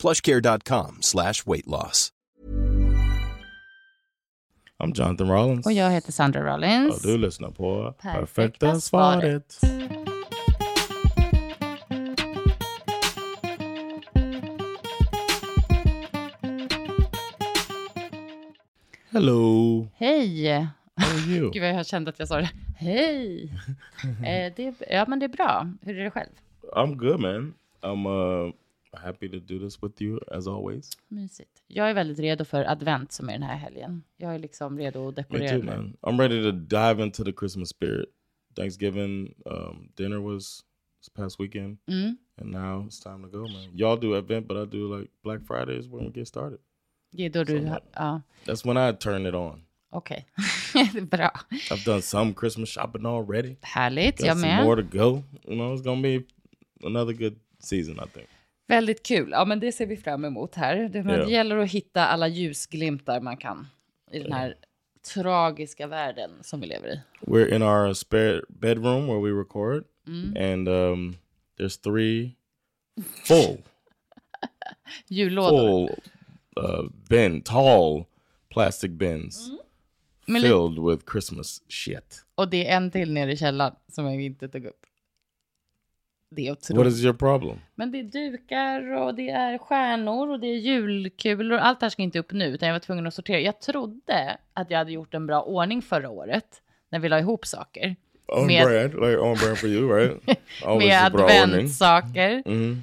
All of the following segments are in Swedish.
plushcare.com slash weight loss. I'm Jonathan Rollins. Och jag heter Sandra Rollins. Och du lyssnar på Perfekta Perfekta svaret. svaret. Hello. Hej! How are you? Gud vad jag kände att jag sa det. Hej! eh, det, ja men det är bra. Hur är det själv? I'm good man. I'm uh, happy to do this with you as always. Mysigt. Jag är väldigt redo för advent som är den här helgen. Jag är liksom redo att Me dekorera too nu. man. I'm ready to dive into the Christmas spirit. Thanksgiving um, dinner was this past weekend. Mm. And now it's time to go, man. Y'all do event, but I do like Black Friday is when we get started. Det är då du... Så- Ja, That's when I turn it on. okej. bra. I've done some Christmas shopping already. Härligt, Got jag some med. more to go. You know, it's gonna be another good season, I think. Väldigt kul. Ja, men det ser vi fram emot här. Det, men Ja. det gäller att hitta alla ljusglimtar man kan i den här tragiska världen som vi lever i. We're in our spare bedroom where we record, Mm. and um, there's three full, Jullådor. full uh, bin, tall plastic bins Mm. Filled with Christmas shit. Och det är en till nere i källaren som jag inte tog upp. Det är What otroligt. is your problem? Men det är dukar och det är stjärnor och det är julkulor. Allt det här ska inte upp nu utan jag var tvungen att sortera. Jag trodde att jag hade gjort en bra ordning förra året när vi la ihop saker. On Med- brand, like on brand for you, right? Med a bra ordning. adventssaker Mhm.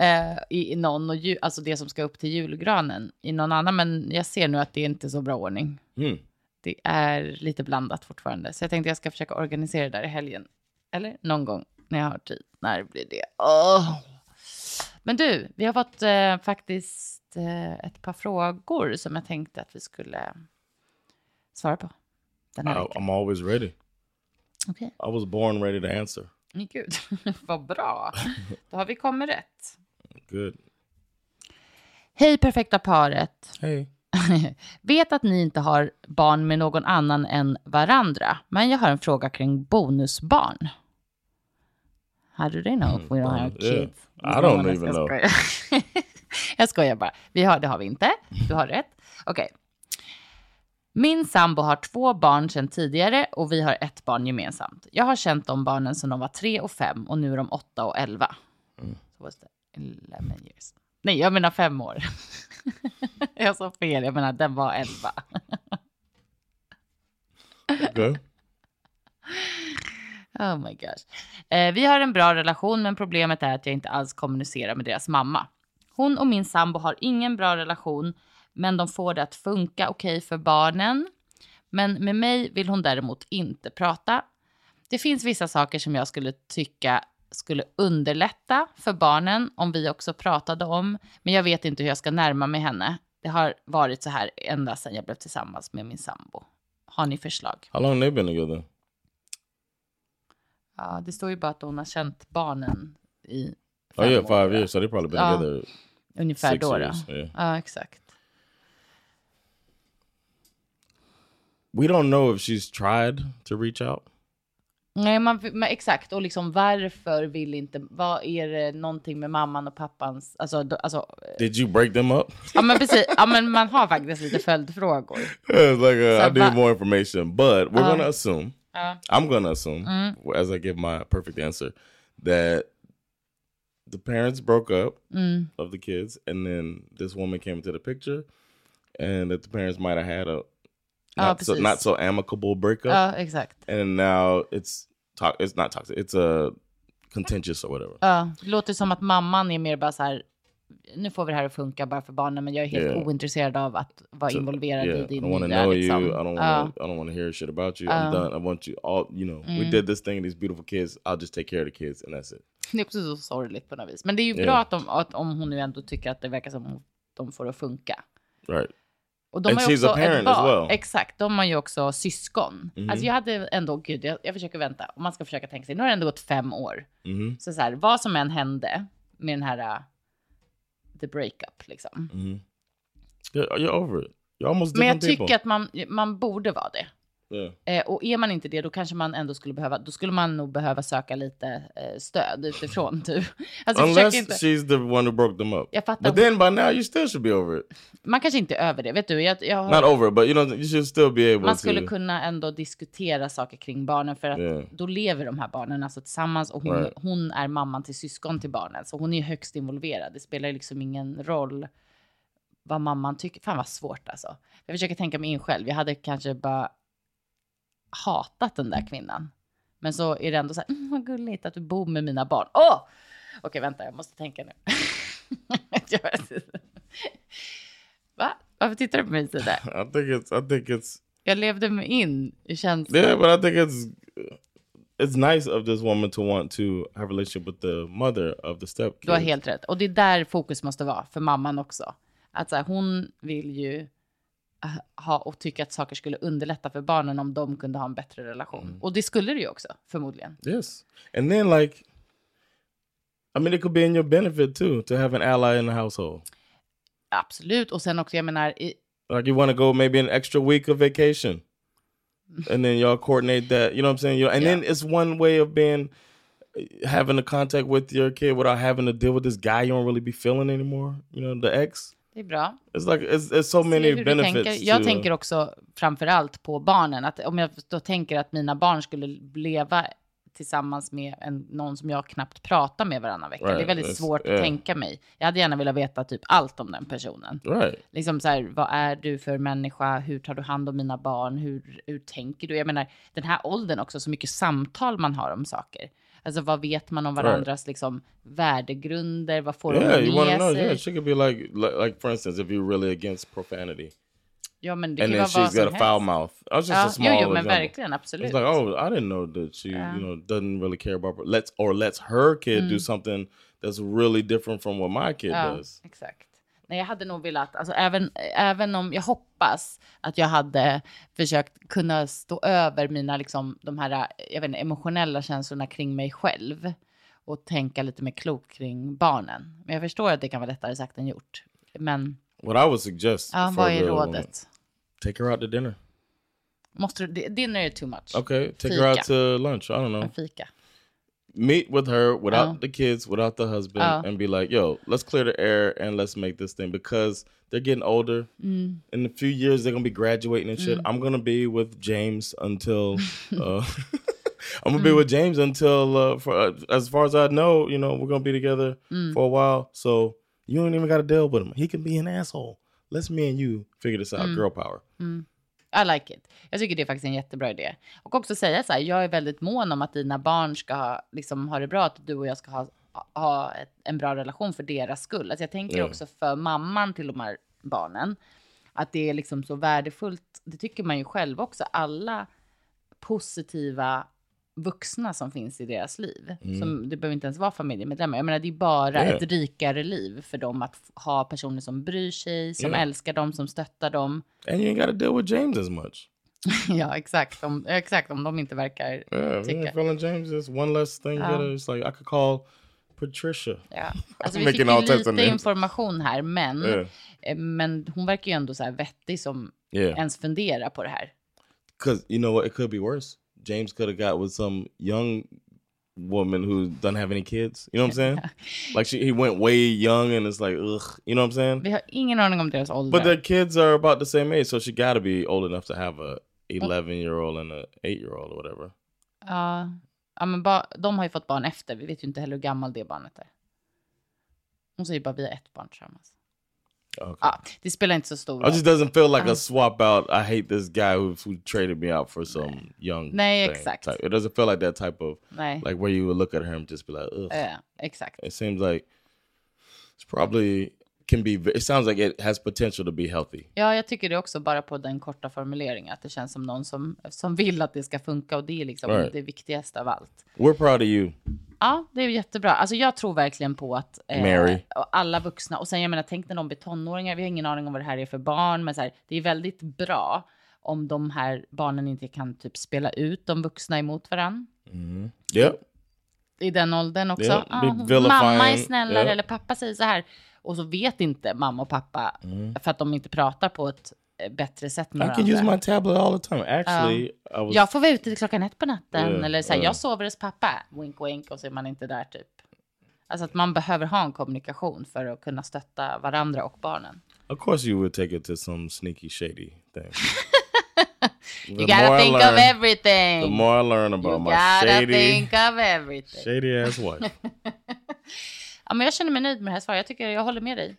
eh, i, i någon och ju, alltså det som ska upp till julgranen i någon annan. Men jag ser nu att det är inte så bra ordning. Mm. Det är lite blandat fortfarande. Så jag tänkte jag ska försöka organisera det där i helgen. Eller någon gång när jag har tid. När blir det? Åh! Men du, vi har fått eh, faktiskt eh, ett par frågor som jag tänkte att vi skulle svara på. Den här I, veckan. I'm always ready. Okej, I was born ready to answer. Men gud, vad bra. Då har vi kommit rätt. Good. Hej perfekta paret. Hey. Vet att ni inte har barn med någon annan än varandra, men jag har en fråga kring bonusbarn. How do they know if we don't have bonus, yeah. kids? I don't Jag even know. skojar. jag skojar bara. Vi har, det har vi inte. Du har rätt. Okej. Min sambo har två barn sedan tidigare och vi har ett barn gemensamt. Jag har känt de barnen sedan de var tre och fem och nu är de åtta och elva. Mm. Så was det 11 years. Nej, jag menar fem år. jag sa fel, jag menar den var elva. Okay. Oh my gosh. Eh, vi har en bra relation, men problemet är att jag inte alls kommunicerar med deras mamma. Hon och min sambo har ingen bra relation, men de får det att funka okej för barnen. Men med mig vill hon däremot inte prata. Det finns vissa saker som jag skulle tycka skulle underlätta för barnen om vi också pratade om, men jag vet inte hur jag ska närma mig henne. Det har varit så här ända sedan jag blev tillsammans med min sambo. Har ni förslag? How long have they been together? Ja, det står ju bara att hon har känt barnen i Oh yeah, år, five ja. years. So they've probably been Ja. together Ungefär six då. då. years. Yeah. Ja, exakt. We don't know if she's tried to reach out. Nej, man, men exakt. Och liksom varför vill inte... Vad är det någonting med mamman och pappans... Alltså, då, alltså Did you break them up? ja, men precis. Ja, men man har faktiskt lite följdfrågor. it's like uh, I need more information, but we're Uh, gonna assume. Ja. I'm gonna assume, Mm. as I give my perfect answer, that the parents broke up Mm. of the kids, and then this woman came into the picture, and that the parents might have had a not so not so amicable breakup, Ja, exakt. and now it's to- it's not toxic, it's a contentious or whatever. Ja, det låter som att mamman är mer bara så här... Nu får vi det här att funka bara för barnen, men jag är helt Yeah. ointresserad av att vara So, involverad yeah, i I din don't want to nya know liksom. you. I don't want. to I don't want to hear shit about you. Uh. I'm done. I want you all. You know, we Mm. did this thing. These beautiful kids. I'll just take care of the kids, and that's it. Det är också så sorgligt på något vis. Men det är ju Ja. bra att, de, att om hon nu ändå tycker att det verkar som att de får att funka. Right. Och de And har ju också ett parent as barn. well. Exakt, de har ju också syskon. Mhm. Alltså jag hade ändå, gud, jag, jag försöker vänta. Om man ska försöka tänka sig, nu har det ändå gått fem år. Mm-hmm. Så så här, vad som än hände med den här uh, the breakup liksom. Mm-hmm. You're, over it. You're almost Men jag tycker people. att man, man borde vara det. Eh, och är man inte det, då kanske man ändå skulle behöva, då skulle man nog behöva söka lite eh, stöd utifrån typ. Alltså Unless inte, she's the one who broke them up. jag fattar, But then by now you still should be over it. man kanske inte är över det, vet du, jag, jag har, Not over it, but you know you should still be able man skulle to. kunna ändå diskutera saker kring barnen för att Yeah. då lever de här barnen alltså tillsammans och hon, Right. hon är mamman till syskon till barnen. Så hon är högst involverad. Det spelar liksom ingen roll vad mamman tycker. Fan vad svårt alltså. Jag försöker tänka mig in själv. Jag hade kanske bara hatat den där kvinnan. Men så är det ändå så här, mm, vad gulligt att du bor med mina barn. Åh! Okej, vänta, jag måste tänka nu. Va? Varför tittar du på mig sådär? I think it's. I think it's. Jag levde mig in i känslan. Yeah, but I think it's. It's nice of this woman to want to have a relationship with the mother of the step. Du har helt rätt. Och det är där fokus måste vara för mamman också. Att så här, hon vill ju ha och tycka att saker skulle underlätta för barnen om de kunde ha en bättre relation. Och det skulle det ju också, förmodligen. Yes, and then like. I mean, it could be in your benefit too to have an ally in the household. Absolut. Och sen också, jag menar, i, Like you want to go maybe an extra week of vacation, and then y'all coordinate that. You know what I'm saying? You and then it's one way of being having a contact with your kid without having to deal with this guy you don't really be feeling anymore. You know, the ex. Det är bra. It's like it's, it's so many benefits. tänker. Jag to, tänker också framför allt på barnen. Att om jag då tänker att mina barn skulle leva tillsammans med en, någon som jag knappt pratar med varannan vecka. Det är Right, väldigt svårt yeah. att tänka mig. Jag hade gärna velat veta typ allt om den personen. right. Liksom så här, vad är du för människa? Hur tar du hand om mina barn? Hur, hur tänker du? Jag menar, den här åldern också, så mycket samtal man har om saker. Alltså vad vet man om varandras liksom, värdegrunder? Vad får Yeah, de med know? sig? Yeah, she could be like, like, like for instance, if you're really against profanity, ja, men det and kan then she's got a foul mouth. That's just Ja, a jo, small jo, men example. verkligen, absolut. It's like, oh, I didn't know that she, Yeah. you know, doesn't really care about let's or lets her kid Mm. do something that's really different from what my kid Ja, does. exakt. Nej, jag hade nog velat, alltså även, även om jag hoppas att jag hade försökt kunna stå över mina, liksom, de här jag vet inte, emotionella känslorna kring mig själv och tänka lite mer klokt kring barnen. Men jag förstår att det kan vara lättare sagt än gjort. Men What I would suggest, ja, vad är rådet? take her out to dinner. Måste du, di- dinner är too much. Okay, take her out Fika. to lunch. I don't know. En fika. Meet with her without Oh. the kids, without the husband, Oh. and be like, "Yo, let's clear the air and let's make this thing." Because they're getting older. Mm. In a few years, they're gonna be graduating and shit. I'm gonna be with James until. uh, I'm gonna be Mm. with James until, uh, for uh, as far as I know, you know, we're gonna be together Mm. for a while. So you don't even got to deal with him. He can be an asshole. Let's me and you figure this out. Mm. Girl power. I like it. Jag tycker det är faktiskt en jättebra idé. Och också säga så här, jag är väldigt mån om att dina barn ska ha, liksom, ha det bra, att du och jag ska ha, ha ett, en bra relation för deras skull. Alltså jag tänker Ja. också för mamman till de här barnen, att det är liksom så värdefullt, det tycker man ju själv också, alla positiva vuxna som finns i deras liv. Som, det behöver inte ens vara familjemedlemmar. Jag menar, det är bara Ja. ett rikare liv för dem att ha personer som bryr sig, som Ja. älskar dem, som stöttar dem. And you ain't got to deal with James as much. Ja, exakt. Om, exakt, om de inte verkar Yeah, tycka. feeling James, it's one less thing. You gotta, it's like I could call Patricia. Ja. Alltså, vi fick ju lite names. information här, men, Yeah. eh, men hon verkar ju ändå så här vettig som Yeah. ens funderar på det här. Because you know what? It could be worse. James could have got with some young woman who doesn't have any kids. You know what I'm saying? like she, he went way young, and it's like, ugh. You know what I'm saying? Vi har ingen aning om deras ålder. But their kids are about the same age, so she got to be old enough to have a 11 year old and a 8 year old or whatever. Ja, ja, men ba, de har ju fått barn efter. Vi vet ju inte heller hur gammal det barnet är. Hon säger bara vi har ett barn tillsammans. Okay. Ja, det spelar inte så stor It roll. just doesn't feel like Uh. a swap out. I hate this guy who, who traded me out for some young. Nej, thing exakt. type. It doesn't feel like that type of Nej, like where you would look at and just be like, ugh. eh, exakt. It seems like it's probably can be. It sounds like it has potential to be healthy. Ja, jag tycker det också bara på den korta formuleringen. Att det känns som någon som, som vill att det ska funka och det är liksom Right. det viktigaste av allt. We're proud of you. Ja, det är jättebra. Alltså jag tror verkligen på att eh, Mary. alla vuxna, och sen jag menar, tänk när de blir tonåringar, vi har ingen aning om vad det här är för barn, men så här, det är väldigt bra om de här barnen inte kan typ spela ut de vuxna emot varandra. Mm. Yep. I den åldern också. Hon- vilifying, mamma är snällare ja. eller pappa säger så här. Och så vet inte mamma och pappa Mm. för att de inte pratar på ett bättre sätt med I can use my tablet all the time. Actually, I was Jag får vara ute till klockan ett på natten. Ja, eller så här, ja. jag sover hos pappa. Wink wink och så är man inte där typ. Alltså att man behöver ha en kommunikation för att kunna stötta varandra och barnen. Of course, you would take it to some sneaky, shady thing. You gotta think of learn- everything. The more I learn you about my gotta shady, think of everything. shady ass wife. Ja, men jag känner mig nöjd med det här svaret. Jag tycker jag håller med dig.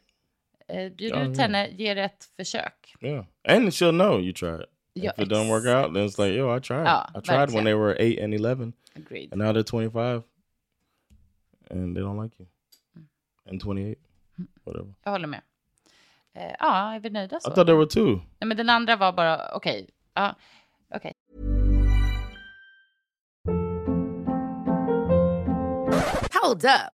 Eh, Bjud Ja, ut henne, ge det ett försök. Yeah, and she'll know you tried. Ja, if it don't work out, then it's like, yo, I tried. Ja, I tried when verkligen. they were eight and eleven, Agreed. and now they're twenty-five, and they don't like you, and twenty-eight, whatever. Jag håller med. Eh, ja, är vi nöjda så? I thought there were two. Nej, men den andra var bara, okej. Ja, okej. Hold up.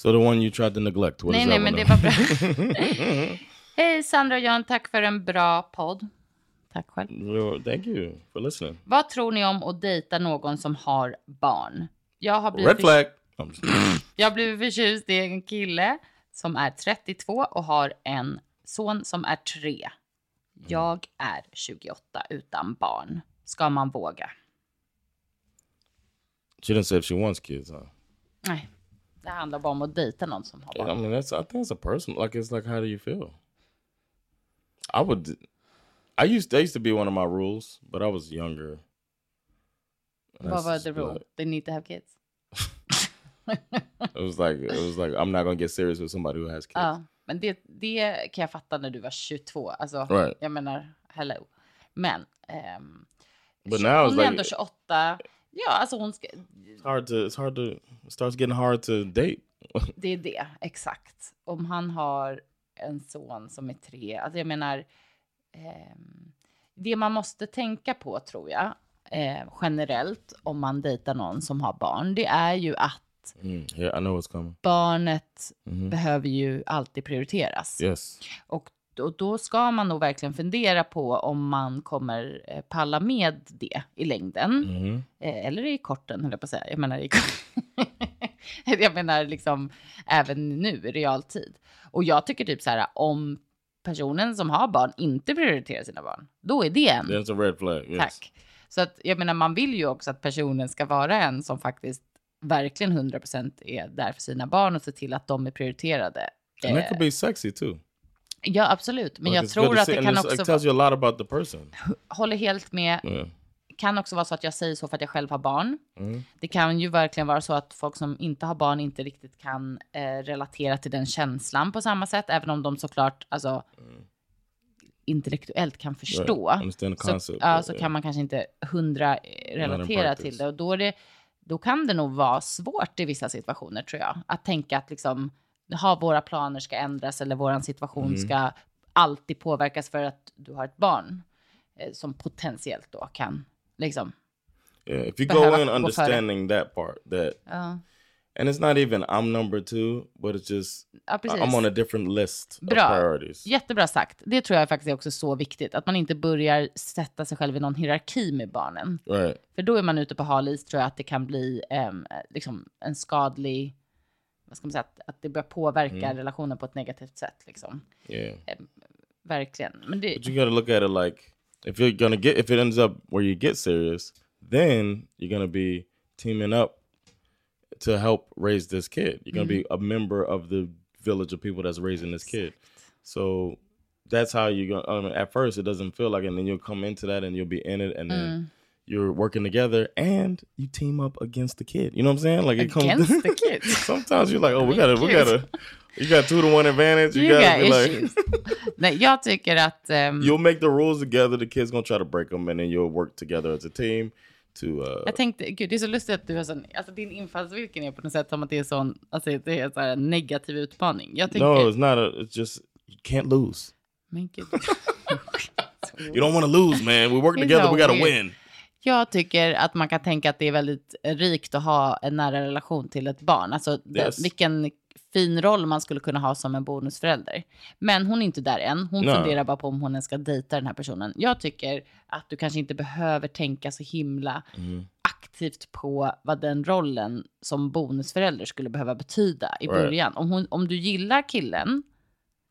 So the one you tried to neglect. What Nej, nej, men det var bra. Hej Sandra och Jan, tack för en bra podd. Tack själv. Thank you for listening. Vad tror ni om att dejta någon som har barn? Jag har blivit, Red flag. Jag blivit förtjust i en kille som är 32 och har en son som är 3. Jag är 28 utan barn. Ska man våga? She didn't say if she wants kids, huh? Nej, det handlar bara om att dejta någon som har I barn. mean, that's I think it's a person. Like it's like, how do you feel? I would. I used that used to be one of my rules, but I was younger. And Vad var the rule? like- They need to have kids? It was like it was like I'm not gonna get serious with somebody who has kids. Ja, men det, det kan jag fatta när du var 22. Alltså, Right. jag menar, hello. Men, ehm, But now it's hon är like- ändå 28. Ja, alltså hon ska, It's hard to. It's hard to. It starts getting hard to date. det är det, exakt. Om han har en son som är tre, alltså jag menar, ehm, det man måste tänka på tror jag, eh, generellt om man dejtar någon som har barn, det är ju att Mm, yeah, barnet Mhm. behöver ju alltid prioriteras. Yes. Och då, då ska man nog verkligen fundera på om man kommer eh, palla med det i längden. Mhm. Eh, eller i korten, höll jag på att säga. Jag menar, i, jag menar liksom även nu i realtid. Och jag tycker typ så här, om personen som har barn inte prioriterar sina barn, då är det en. That's a red flag. Yes. Tack. Så att jag menar, man vill ju också att personen ska vara en som faktiskt verkligen 100% är där för sina barn och se till att de är prioriterade. And that Eh, could be sexy too. Ja, absolut. Men Like, jag tror att det kan också It tells you a lot about the person. håller helt med, Yeah. kan också vara så att jag säger så för att jag själv har barn. Mhm. Det kan ju verkligen vara så att folk som inte har barn inte riktigt kan eh, relatera till den känslan på samma sätt, även om de såklart alltså, intellektuellt kan förstå. Mm. the så, ja, så yeah. kan man kanske inte hundra eh, relatera till det. Och då, är det. då kan det nog vara svårt i vissa situationer tror jag. Att tänka att liksom, ha, våra planer ska ändras eller vår situation Mm. ska alltid påverkas för att du har ett barn. Eh, som potentiellt då kan liksom, Yeah, if you go in understanding that part, that ja. And it's not even I'm number two, but it's just Ja. I'm on a different list Bra. of priorities. Jättebra sagt. Det tror jag faktiskt är också så viktigt. Att man inte börjar sätta sig själv i någon hierarki med barnen. Right. För då är man ute på hal is tror jag att det kan bli em, liksom en skadlig, vad ska man säga, att, att det börjar påverka Mm. relationen på ett negativt sätt. Liksom. Yeah. Verkligen. Men det, But you gotta look at it like if you're gonna get if it ends up where you get serious, then you're gonna be teaming up to help raise this kid. You're gonna be a member of the village of people that's raising this kid. So that's how you're gonna. I mean, at first, it doesn't feel like, it, and then you'll come into that, and you'll be in it, and then you're working together, and you team up against the kid. You know what I'm saying? Like it comes. Against the kid? sometimes you're like, oh, we gotta, we gotta. You got two to one advantage. You, you gotta got be like. issues. Nej, jag tycker att... em, You'll make the rules together. The kid's gonna try to break them, and then you'll work together as a team to. Uh, Jag tänkte, gud det är så lustigt att du har sån, alltså din infallsvinkel är på något sätt som att det är sån, alltså det är så här negativ utmaning. Jag tänker, no, it's not a. It's just you can't lose. men gud. You don't want to lose, man. We work He's together. We gotta win. Jag tycker att man kan tänka att det är väldigt rikt att ha en nära relation till ett barn. Alltså det- Yes. vilken fin roll man skulle kunna ha som en bonusförälder. Men hon är inte där än. Hon Nej. funderar bara på om hon ens ska dejta den här personen. Jag tycker att du kanske inte behöver tänka så himla Mm-hmm. aktivt på vad den rollen som bonusförälder skulle behöva betyda i Right. början. Om, hon, om du gillar killen,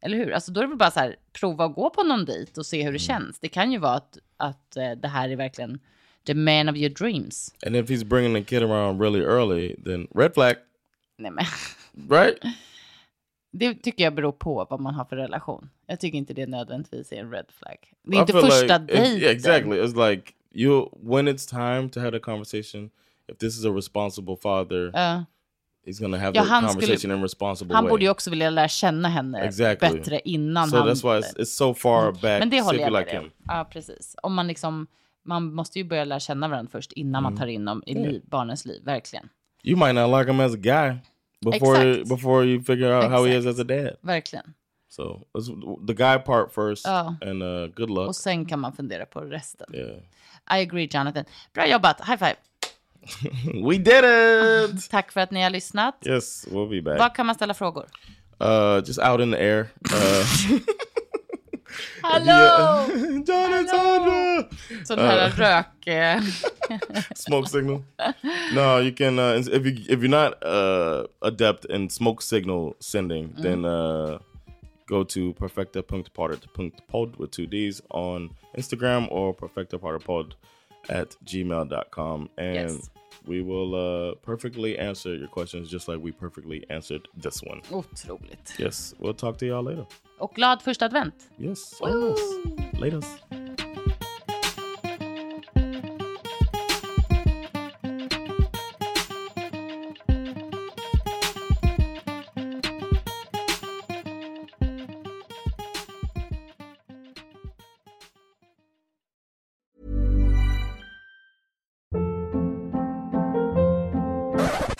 eller hur? Alltså då är det väl bara så här, prova att gå på någon dejt och se hur Mm. det känns. Det kan ju vara att, att eh, det här är verkligen the man of your dreams. And if he's bringing the kid around really early, then red flag, Nej, men, right? det tycker jag beror på vad man har för relation. Jag tycker inte det nödvändigtvis är en red flag. Det är inte första like dejten. yeah, exactly. It's like you when it's time to have the conversation. If this is a responsible father, Ja. he's gonna have Ja, the han conversation skulle- in a responsible han way. borde ju också vilja lära känna henne Exactly. bättre innan so han... that's why it's, it's so far back. Men det håller jag med like dig. Ja, precis. Om man liksom, man måste ju börja lära känna varandra först innan Mm. man tar in dem i liv, barnens liv, verkligen. You might not like him as a guy before Exakt. before you figure out how he is Exakt. as a dad. Verkligen. So the guy part first, Ja. and uh, good luck. Och sen kan man fundera på resten. Yeah, I agree Jonathan. Bra jobbat, high five. we did it. Tack för att ni har lyssnat. yes, we'll be back. Var kan man ställa frågor? Uh, just out in the air. Uh, Hallå! John and Sandra. Sån här rök... eh, smoke signal. No, you can uh, if you if you're not uh, adept in smoke signal sending, then uh, go to perfecta.parted.pod with two D's on Instagram or perfectapartedpod at gmail.com. And Yes. We will uh, perfectly answer your questions just like we perfectly answered this one. Otroligt. Yes, we'll talk to y'all later. Och glad första advent. Yes. Laters.